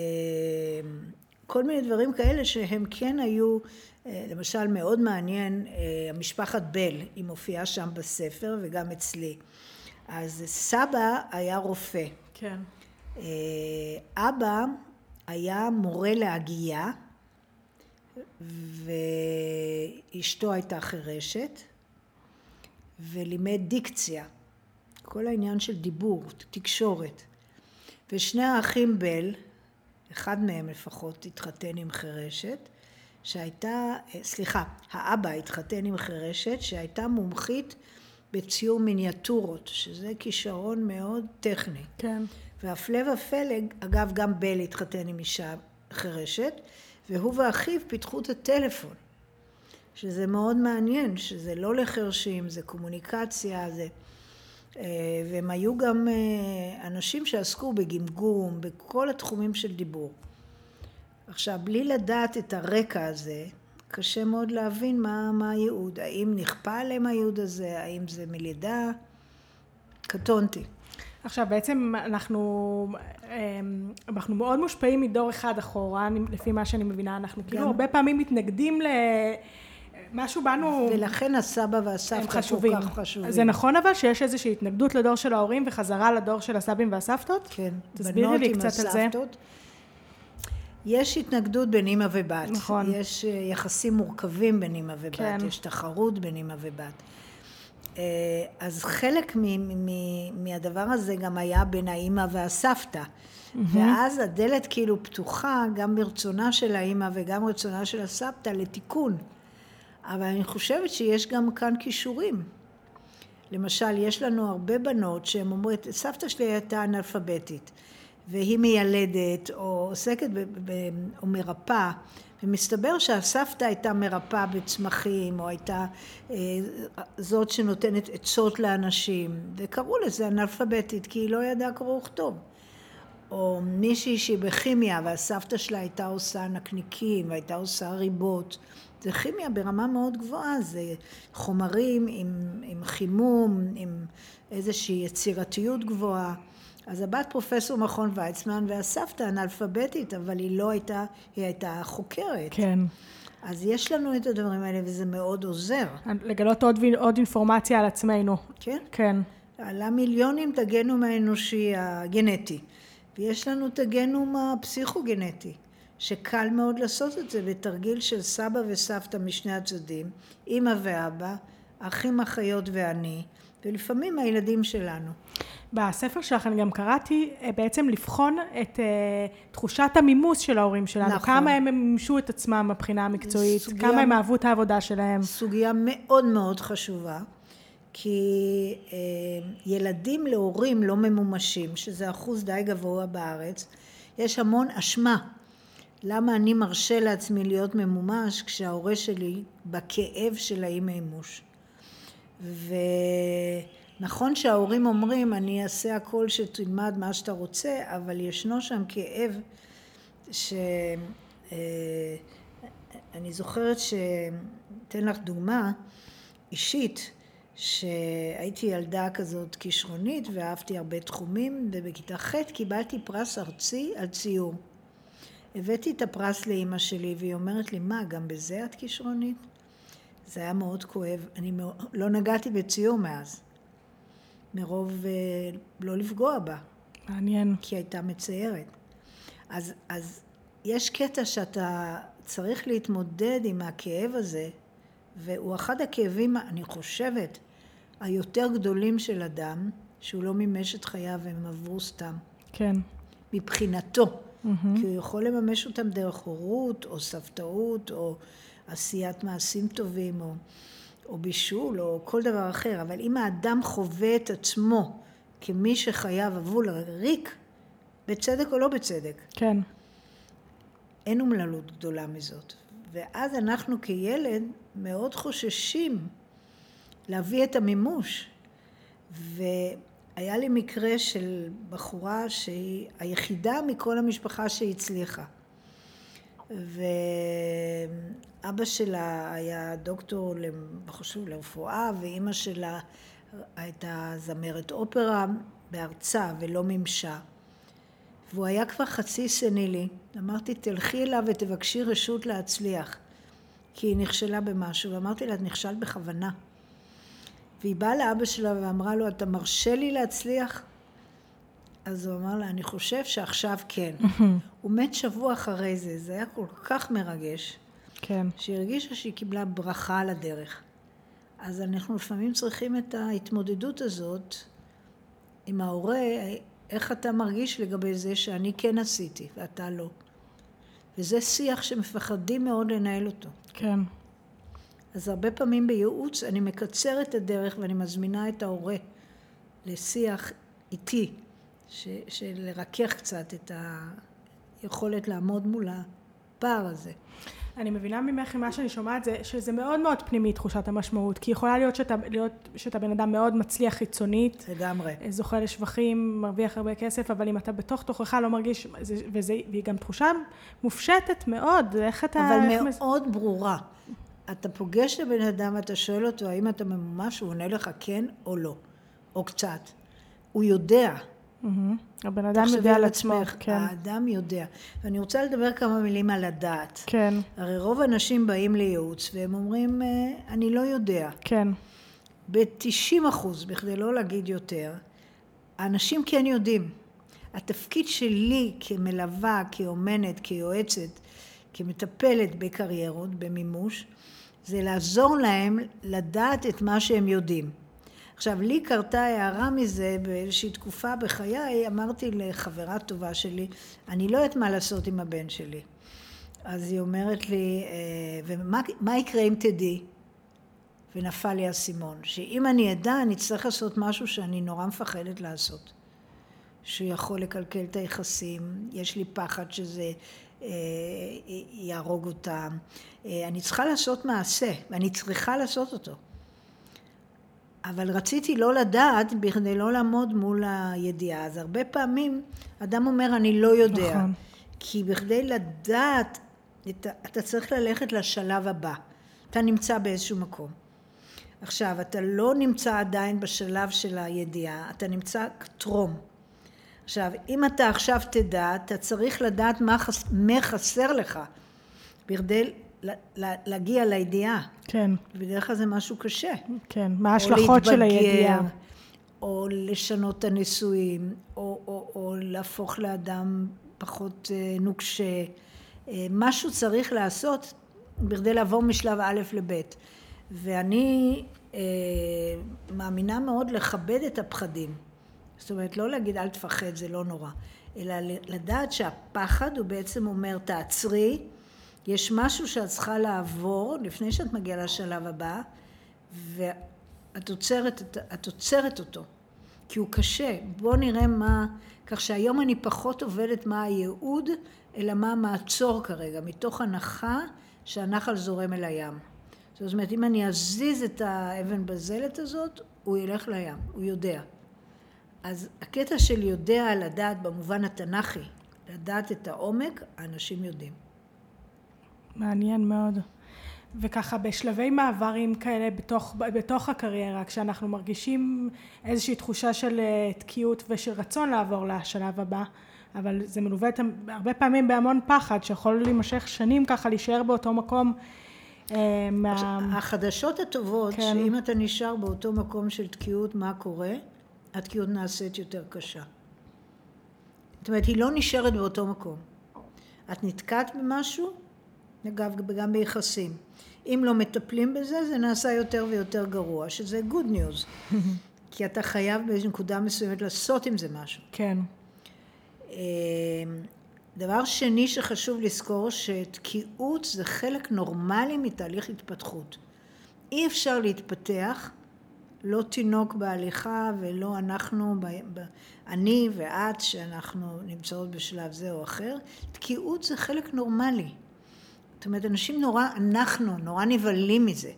כל מיני דברים כאלה שהם כן היו, אה, למשל מאוד מעניין, המשפחת בל, היא מופיעה שם בספר וגם אצלי. אז סבא היה רופא. כן. אבא היה מורה להגייה, ואשתו הייתה חירשת, ולימד דיקציה, כל העניין של דיבור, תקשורת. ושני האחים בל, אחד מהם לפחות, התחתן עם חירשת, שהייתה, סליחה, האבא התחתן עם חירשת שהייתה מומחית בציור מיניאטורות, שזה כישרון מאוד טכני. כן. והפלא ופלא, אגב גם בל התחתן עם אישה חירשת, והוא ואחיו פיתחו את הטלפון, שזה מאוד מעניין, שזה לא לחרשים, זה קומוניקציה, זה... אה, והם היו גם אה, אנשים שעסקו בגמגום, בכל התחומים של דיבור. עכשיו, בלי לדעת את הרקע הזה, קשה מאוד להבין מה, מה הייעוד. האם נכפה עליהם הייעוד הזה, האם זה מלידה? קטונתי. עכשיו בעצם אנחנו, אמ, אנחנו מאוד מושפעים מדור אחד אחורה, לפי מה שאני מבינה, אנחנו כאילו הרבה פעמים מתנגדים ל... משהו בנו... ולכן הסבא והסבתא כל כך חשובים. זה נכון אבל שיש איזושהי התנגדות לדור של ההורים וחזרה לדור של הסבים והסבתות? כן. תסבירי לי קצת על זה. יש התנגדות בין אימא ובת. נכון. יש אה, יחסים מורכבים בין אימא ובת. כן. יש תחרות בין אימא ובת. אה, אז חלק מהדבר הזה גם היה בין האימא והסבתא. Mm-hmm. ואז הדלת כאילו פתוחה גם ברצונה של האימא וגם רצונה של הסבתא לתיקון. אבל אני חושבת שיש גם כאן כישורים. למשל, יש לנו הרבה בנות שהן אומרות, סבתא שלי הייתה אנאלפביתית, והיא מיילדת, או עוסקת, ב, ב, או מרפאה, ומסתבר שהסבתא הייתה מרפאה בצמחים, או הייתה אה, זאת שנותנת עצות לאנשים, וקראו לזה אנאלפביתית, כי היא לא ידעה קרוא וכתוב. או מישהי שהיא בכימיה, והסבתא שלה הייתה עושה נקניקים, והייתה עושה ריבות. זה כימיה ברמה מאוד גבוהה, זה חומרים עם, עם חימום, עם איזושהי יצירתיות גבוהה. אז הבת פרופסור מכון ויצמן והסבתא אנאלפביתית, אבל היא לא הייתה, היא הייתה חוקרת. כן. אז יש לנו את הדברים האלה וזה מאוד עוזר. לגלות עוד, עוד אינפורמציה על עצמנו. כן. כן. על המיליונים את הגנום האנושי הגנטי, ויש לנו את הגנום הפסיכוגנטי. שקל מאוד לעשות את זה בתרגיל של סבא וסבתא משני הצדדים, אימא ואבא, אחים, אחיות ואני, ולפעמים הילדים שלנו. בספר שלך אני גם קראתי אה, בעצם לבחון את uh, תחושת המימוס של ההורים שלנו, נכון. כמה הם מימשו את עצמם מבחינה המקצועית, סוגיה, כמה הם אהבו את העבודה שלהם. סוגיה מאוד מאוד חשובה, כי uh, ילדים להורים לא ממומשים, שזה אחוז די גבוה בארץ, יש המון אשמה למה אני מרשה לעצמי להיות ממומש כשההורה שלי בכאב של האי מימוש. ונכון שההורים אומרים אני אעשה הכל שתלמד מה שאתה רוצה, אבל ישנו שם כאב שאני אה, זוכרת ש... אתן לך דוגמה אישית שהייתי ילדה כזאת כישרונית ואהבתי הרבה תחומים ובכיתה ח' קיבלתי פרס ארצי על ציור הבאתי את הפרס לאימא שלי, והיא אומרת לי, מה, גם בזה את כישרונית? זה היה מאוד כואב. אני לא נגעתי בציור מאז, מרוב אה, לא לפגוע בה. מעניין. כי הייתה מציירת. אז, אז יש קטע שאתה צריך להתמודד עם הכאב הזה, והוא אחד הכאבים, אני חושבת, היותר גדולים של אדם, שהוא לא מימש את חייו והם עברו סתם. כן. מבחינתו. Mm-hmm. כי הוא יכול לממש אותם דרך הורות, או סבתאות, או עשיית מעשים טובים, או, או בישול, או כל דבר אחר. אבל אם האדם חווה את עצמו כמי שחייו עברו לריק, בצדק או לא בצדק. כן. אין אומללות גדולה מזאת. ואז אנחנו כילד מאוד חוששים להביא את המימוש. ו... היה לי מקרה של בחורה שהיא היחידה מכל המשפחה שהצליחה. ואבא שלה היה דוקטור, חשוב, לרפואה, ואימא שלה הייתה זמרת אופרה בארצה ולא מימשה. והוא היה כבר חצי סנילי. אמרתי, תלכי אליו ותבקשי רשות להצליח, כי היא נכשלה במשהו. ואמרתי לה, את נכשלת בכוונה. והיא באה לאבא שלה ואמרה לו, אתה מרשה לי להצליח? אז הוא אמר לה, אני חושב שעכשיו כן. הוא מת שבוע אחרי זה, זה היה כל כך מרגש, כן. שהיא הרגישה שהיא קיבלה ברכה על הדרך. אז אנחנו לפעמים צריכים את ההתמודדות הזאת עם ההורה, איך אתה מרגיש לגבי זה שאני כן עשיתי ואתה לא. וזה שיח שמפחדים מאוד לנהל אותו. כן. אז הרבה פעמים בייעוץ אני מקצרת את הדרך ואני מזמינה את ההורה לשיח איתי, ש, של לרכך קצת את היכולת לעמוד מול הפער הזה. אני מבינה ממך ממה שאני שומעת זה שזה מאוד מאוד פנימי תחושת המשמעות כי יכולה להיות שאתה, להיות, שאתה בן אדם מאוד מצליח חיצונית לגמרי. זוכה לשבחים, מרוויח הרבה כסף אבל אם אתה בתוך תוכך לא מרגיש וזה, וזה, והיא גם תחושה מופשטת מאוד איך אתה... אבל איך מאוד מס... ברורה אתה פוגש את הבן אדם אתה שואל אותו האם אתה ממומש הוא עונה לך כן או לא או קצת הוא יודע Mm-hmm. הבן אדם יודע על עצמו, כן. האדם יודע. ואני רוצה לדבר כמה מילים על הדעת. כן. הרי רוב האנשים באים לייעוץ והם אומרים, אה, אני לא יודע. כן. ב-90 אחוז, בכדי לא להגיד יותר, האנשים כן יודעים. התפקיד שלי כמלווה, כאומנת, כיועצת, כמטפלת בקריירות, במימוש, זה לעזור להם לדעת את מה שהם יודעים. עכשיו, לי קרתה הערה מזה באיזושהי תקופה בחיי, אמרתי לחברה טובה שלי, אני לא יודעת מה לעשות עם הבן שלי. אז היא אומרת לי, אה, ומה יקרה אם תדעי? ונפל לי האסימון, שאם אני אדע, אני אצטרך לעשות משהו שאני נורא מפחדת לעשות. שהוא יכול לקלקל את היחסים, יש לי פחד שזה אה, יהרוג אותם. אה, אני צריכה לעשות מעשה, ואני צריכה לעשות אותו. אבל רציתי לא לדעת בכדי לא לעמוד מול הידיעה. אז הרבה פעמים אדם אומר אני לא יודע. נכון. כי בכדי לדעת, אתה צריך ללכת לשלב הבא. אתה נמצא באיזשהו מקום. עכשיו, אתה לא נמצא עדיין בשלב של הידיעה, אתה נמצא טרום. עכשיו, אם אתה עכשיו תדע, אתה צריך לדעת מה, חס... מה חסר לך בכדי להגיע לידיעה. כן. בדרך כלל זה משהו קשה. כן, מה ההשלכות של הידיעה. או לשנות את הנישואים, או, או, או להפוך לאדם פחות אה, נוקשה. אה, משהו צריך לעשות בכדי לעבור משלב א' לב'. ואני אה, מאמינה מאוד לכבד את הפחדים. זאת אומרת, לא להגיד אל תפחד, זה לא נורא. אלא לדעת שהפחד הוא בעצם אומר תעצרי, יש משהו שאת צריכה לעבור לפני שאת מגיעה לשלב הבא, ואת עוצרת, את עוצרת אותו, כי הוא קשה. בואו נראה מה, כך שהיום אני פחות עובדת מה הייעוד, אלא מה המעצור כרגע, מתוך הנחה שהנחל זורם אל הים. זאת אומרת, אם אני אזיז את האבן בזלת הזאת, הוא ילך לים, הוא יודע. אז הקטע של יודע לדעת במובן התנ"כי, לדעת את העומק, האנשים יודעים. מעניין מאוד. וככה בשלבי מעברים כאלה בתוך, בתוך הקריירה, כשאנחנו מרגישים איזושהי תחושה של אה, תקיעות ושל רצון לעבור לשלב הבא, אבל זה מלווה הרבה פעמים בהמון פחד, שיכול להימשך שנים ככה, להישאר באותו מקום. אה, מה... החדשות הטובות, כן. שאם אתה נשאר באותו מקום של תקיעות, מה קורה? התקיעות נעשית יותר קשה. זאת אומרת, היא לא נשארת באותו מקום. את נתקעת במשהו, אגב, גם ביחסים. אם לא מטפלים בזה, זה נעשה יותר ויותר גרוע, שזה good news. כי אתה חייב באיזו נקודה מסוימת לעשות עם זה משהו. כן. אמ, דבר שני שחשוב לזכור, שתקיעות זה חלק נורמלי מתהליך התפתחות. אי אפשר להתפתח, לא תינוק בהליכה ולא אנחנו, ב, ב, אני ואת, שאנחנו נמצאות בשלב זה או אחר. תקיעות זה חלק נורמלי. זאת אומרת, אנשים נורא, אנחנו נורא נבהלים מזה.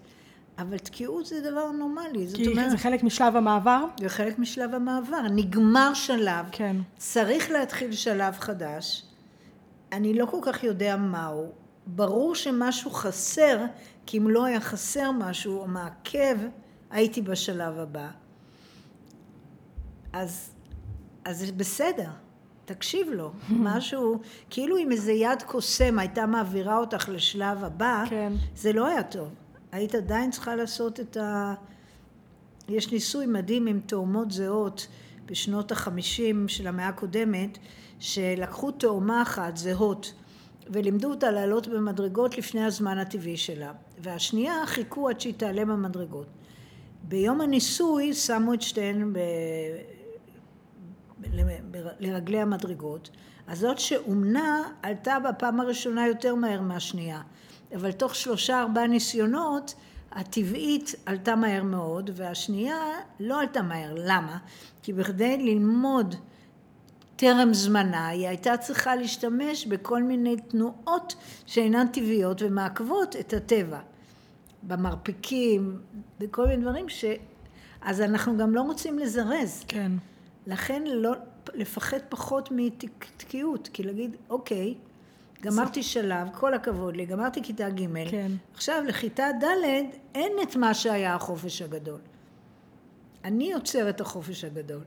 אבל תקיעות זה דבר נורמלי. כי אומרת, זה חלק משלב המעבר? זה חלק משלב המעבר. נגמר שלב, כן. צריך להתחיל שלב חדש. אני לא כל כך יודע מהו. ברור שמשהו חסר, כי אם לא היה חסר משהו או מעכב, הייתי בשלב הבא. אז, אז זה בסדר. תקשיב לו, משהו, כאילו אם איזה יד קוסם הייתה מעבירה אותך לשלב הבא, כן. זה לא היה טוב. היית עדיין צריכה לעשות את ה... יש ניסוי מדהים עם תאומות זהות בשנות החמישים של המאה הקודמת, שלקחו תאומה אחת, זהות, ולימדו אותה לעלות במדרגות לפני הזמן הטבעי שלה, והשנייה חיכו עד שהיא תעלה במדרגות. ביום הניסוי שמו את שתיהן ב... לרגלי המדרגות, אז זאת שאומנה עלתה בפעם הראשונה יותר מהר מהשנייה, אבל תוך שלושה ארבעה ניסיונות הטבעית עלתה מהר מאוד והשנייה לא עלתה מהר. למה? כי בכדי ללמוד טרם זמנה היא הייתה צריכה להשתמש בכל מיני תנועות שאינן טבעיות ומעכבות את הטבע. במרפקים, בכל מיני דברים ש... אז אנחנו גם לא רוצים לזרז. כן. לכן לא, לפחד פחות מתקיעות, כי להגיד, אוקיי, גמרתי שלב, כל הכבוד לי, גמרתי כיתה ג', כן. עכשיו לכיתה ד' אין את מה שהיה החופש הגדול. אני יוצר את החופש הגדול,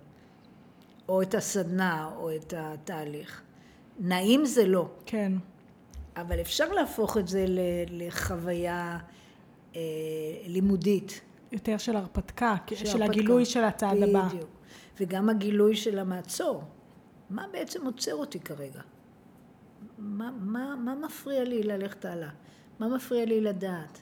או את הסדנה, או את התהליך. נעים זה לא. כן. אבל אפשר להפוך את זה לחוויה לימודית. יותר של הרפתקה, של, של הגילוי של הצעד הבא. בדיוק. וגם הגילוי של המעצור. מה בעצם עוצר אותי כרגע? מה, מה, מה מפריע לי ללכת הלאה? מה מפריע לי לדעת?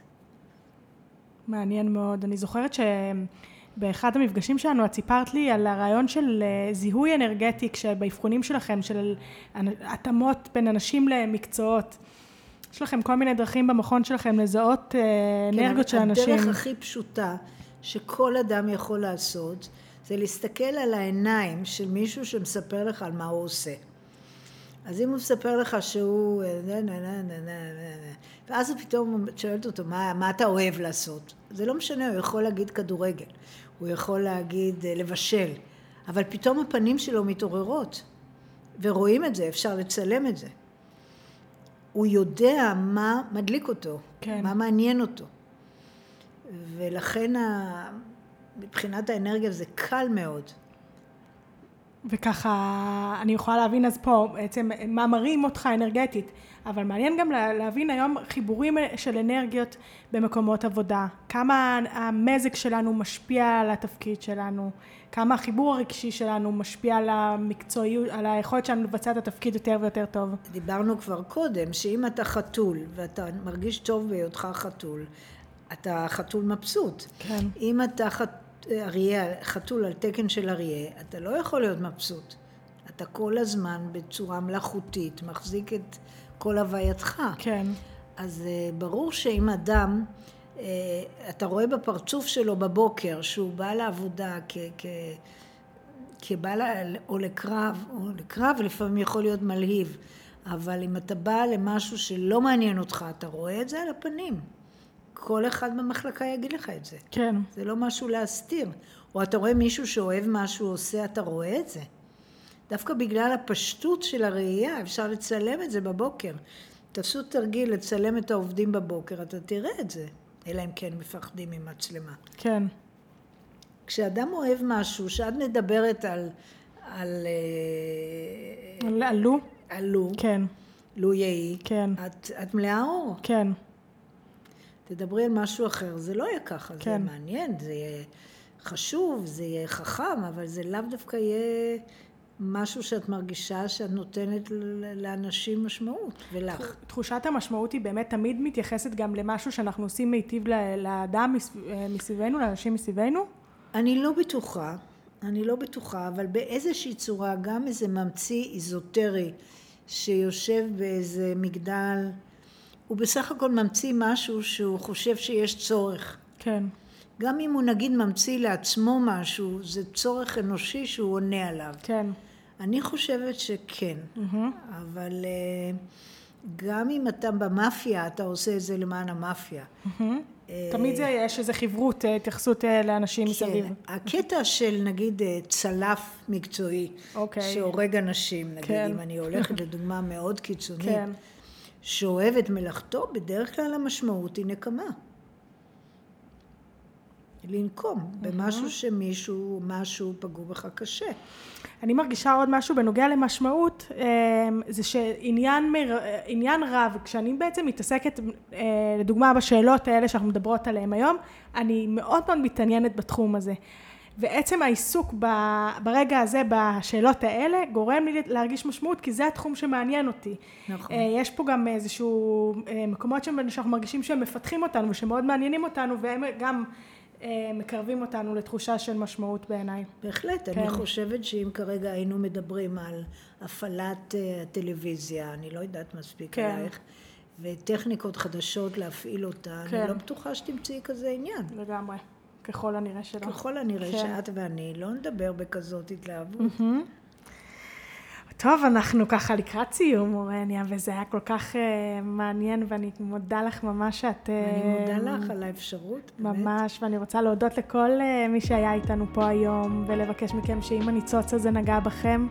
מעניין מאוד. אני זוכרת שבאחד המפגשים שלנו את סיפרת לי על הרעיון של אה, זיהוי אנרגטי כשבאבחונים שלכם, של התאמות בין אנשים למקצועות. יש לכם כל מיני דרכים במכון שלכם לזהות אה, כן, אנרגיות של אנשים. הדרך הכי פשוטה שכל אדם יכול לעשות זה להסתכל על העיניים של מישהו שמספר לך על מה הוא עושה. אז אם הוא מספר לך שהוא... ואז הוא פתאום שואלת אותו, מה, מה אתה אוהב לעשות? זה לא משנה, הוא יכול להגיד כדורגל, הוא יכול להגיד אה, לבשל, אבל פתאום הפנים שלו מתעוררות, ורואים את זה, אפשר לצלם את זה. הוא יודע מה מדליק אותו, כן. מה מעניין אותו. ולכן ה... מבחינת האנרגיה זה קל מאוד. וככה אני יכולה להבין אז פה בעצם מה מרים אותך אנרגטית, אבל מעניין גם להבין היום חיבורים של אנרגיות במקומות עבודה, כמה המזג שלנו משפיע על התפקיד שלנו, כמה החיבור הרגשי שלנו משפיע על המקצועיות, על היכולת שלנו לבצע את התפקיד יותר ויותר טוב. דיברנו כבר קודם, שאם אתה חתול ואתה מרגיש טוב בהיותך חתול, אתה חתול מבסוט. כן. אם אתה חתול אריה, חתול על תקן של אריה, אתה לא יכול להיות מבסוט. אתה כל הזמן בצורה מלאכותית מחזיק את כל הווייתך. כן. אז אה, ברור שאם אדם, אתה רואה בפרצוף שלו בבוקר שהוא בא לעבודה כ... כ כבא או לקרב, או לקרב לפעמים יכול להיות מלהיב, אבל אם אתה בא למשהו שלא מעניין אותך, אתה רואה את זה על הפנים. כל אחד במחלקה יגיד לך את זה. כן. זה לא משהו להסתיר. או אתה רואה מישהו שאוהב מה שהוא עושה, אתה רואה את זה. דווקא בגלל הפשטות של הראייה, אפשר לצלם את זה בבוקר. תעשו תרגיל לצלם את העובדים בבוקר, אתה תראה את זה. אלא אם כן מפחדים ממצלמה. כן. כשאדם אוהב משהו, שאת מדברת על... על... על, על לו? על לו. כן. לו יהי. כן. את, את מלאה אור. כן. תדברי על משהו אחר, זה לא יהיה ככה, כן. זה מעניין, זה יהיה חשוב, זה יהיה חכם, אבל זה לאו דווקא יהיה משהו שאת מרגישה שאת נותנת לאנשים משמעות, ולך. תחושת המשמעות היא באמת תמיד מתייחסת גם למשהו שאנחנו עושים מיטיב לאדם מסביבנו, לאנשים מסביבנו? אני לא בטוחה, אני לא בטוחה, אבל באיזושהי צורה גם איזה ממציא איזוטרי שיושב באיזה מגדל הוא בסך הכל ממציא משהו שהוא חושב שיש צורך. כן. גם אם הוא נגיד ממציא לעצמו משהו, זה צורך אנושי שהוא עונה עליו. כן. אני חושבת שכן, mm-hmm. אבל uh, גם אם אתה במאפיה, אתה עושה את זה למען המאפיה. Mm-hmm. Uh, תמיד זה יש איזו חברות, אה, התייחסות לאנשים כן. מסביב. הקטע של נגיד צלף מקצועי. אוקיי. שהורג אנשים, נגיד, כן. אם אני הולכת לדוגמה מאוד קיצונית, כן. שאוהב את מלאכתו, בדרך כלל המשמעות היא נקמה. לנקום. במשהו שמישהו, משהו פגעו בך קשה. אני מרגישה עוד משהו בנוגע למשמעות, אמ, זה שעניין מר, עניין רב, כשאני בעצם מתעסקת, אה, לדוגמה בשאלות האלה שאנחנו מדברות עליהן היום, אני מאוד מאוד מתעניינת בתחום הזה. ועצם העיסוק ב, ברגע הזה, בשאלות האלה, גורם לי להרגיש משמעות, כי זה התחום שמעניין אותי. נכון. אה, יש פה גם איזשהו אה, מקומות שאנחנו מרגישים שהם מפתחים אותנו ושמאוד מעניינים אותנו, והם גם אה, מקרבים אותנו לתחושה של משמעות בעיניי. בהחלט, כן. אני חושבת שאם כרגע היינו מדברים על הפעלת אה, הטלוויזיה, אני לא יודעת מספיק כן. עלייך, וטכניקות חדשות להפעיל אותה, כן. אני לא בטוחה שתמצאי כזה עניין. לגמרי, ככל הנראה שלא. ככל הנראה כן. שאת ואני לא נדבר בכזאת התלהבות. טוב, אנחנו ככה לקראת סיום, אורניה, וזה היה כל כך uh, מעניין, ואני מודה לך ממש שאת... אני אה, מודה לך על האפשרות, באמת. ממש, ואני רוצה להודות לכל uh, מי שהיה איתנו פה היום, ולבקש מכם שאם הניצוץ הזה נגע בכם,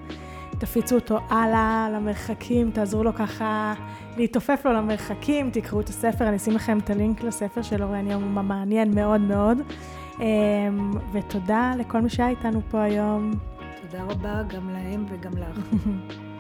תפיצו אותו הלאה למרחקים, תעזרו לו ככה להתעופף לו למרחקים, תקראו את הספר, אני אשים לכם את הלינק לספר של אורניה, הוא מעניין מאוד מאוד. Um, ותודה לכל מי שהיה איתנו פה היום. תודה רבה גם להם וגם לך.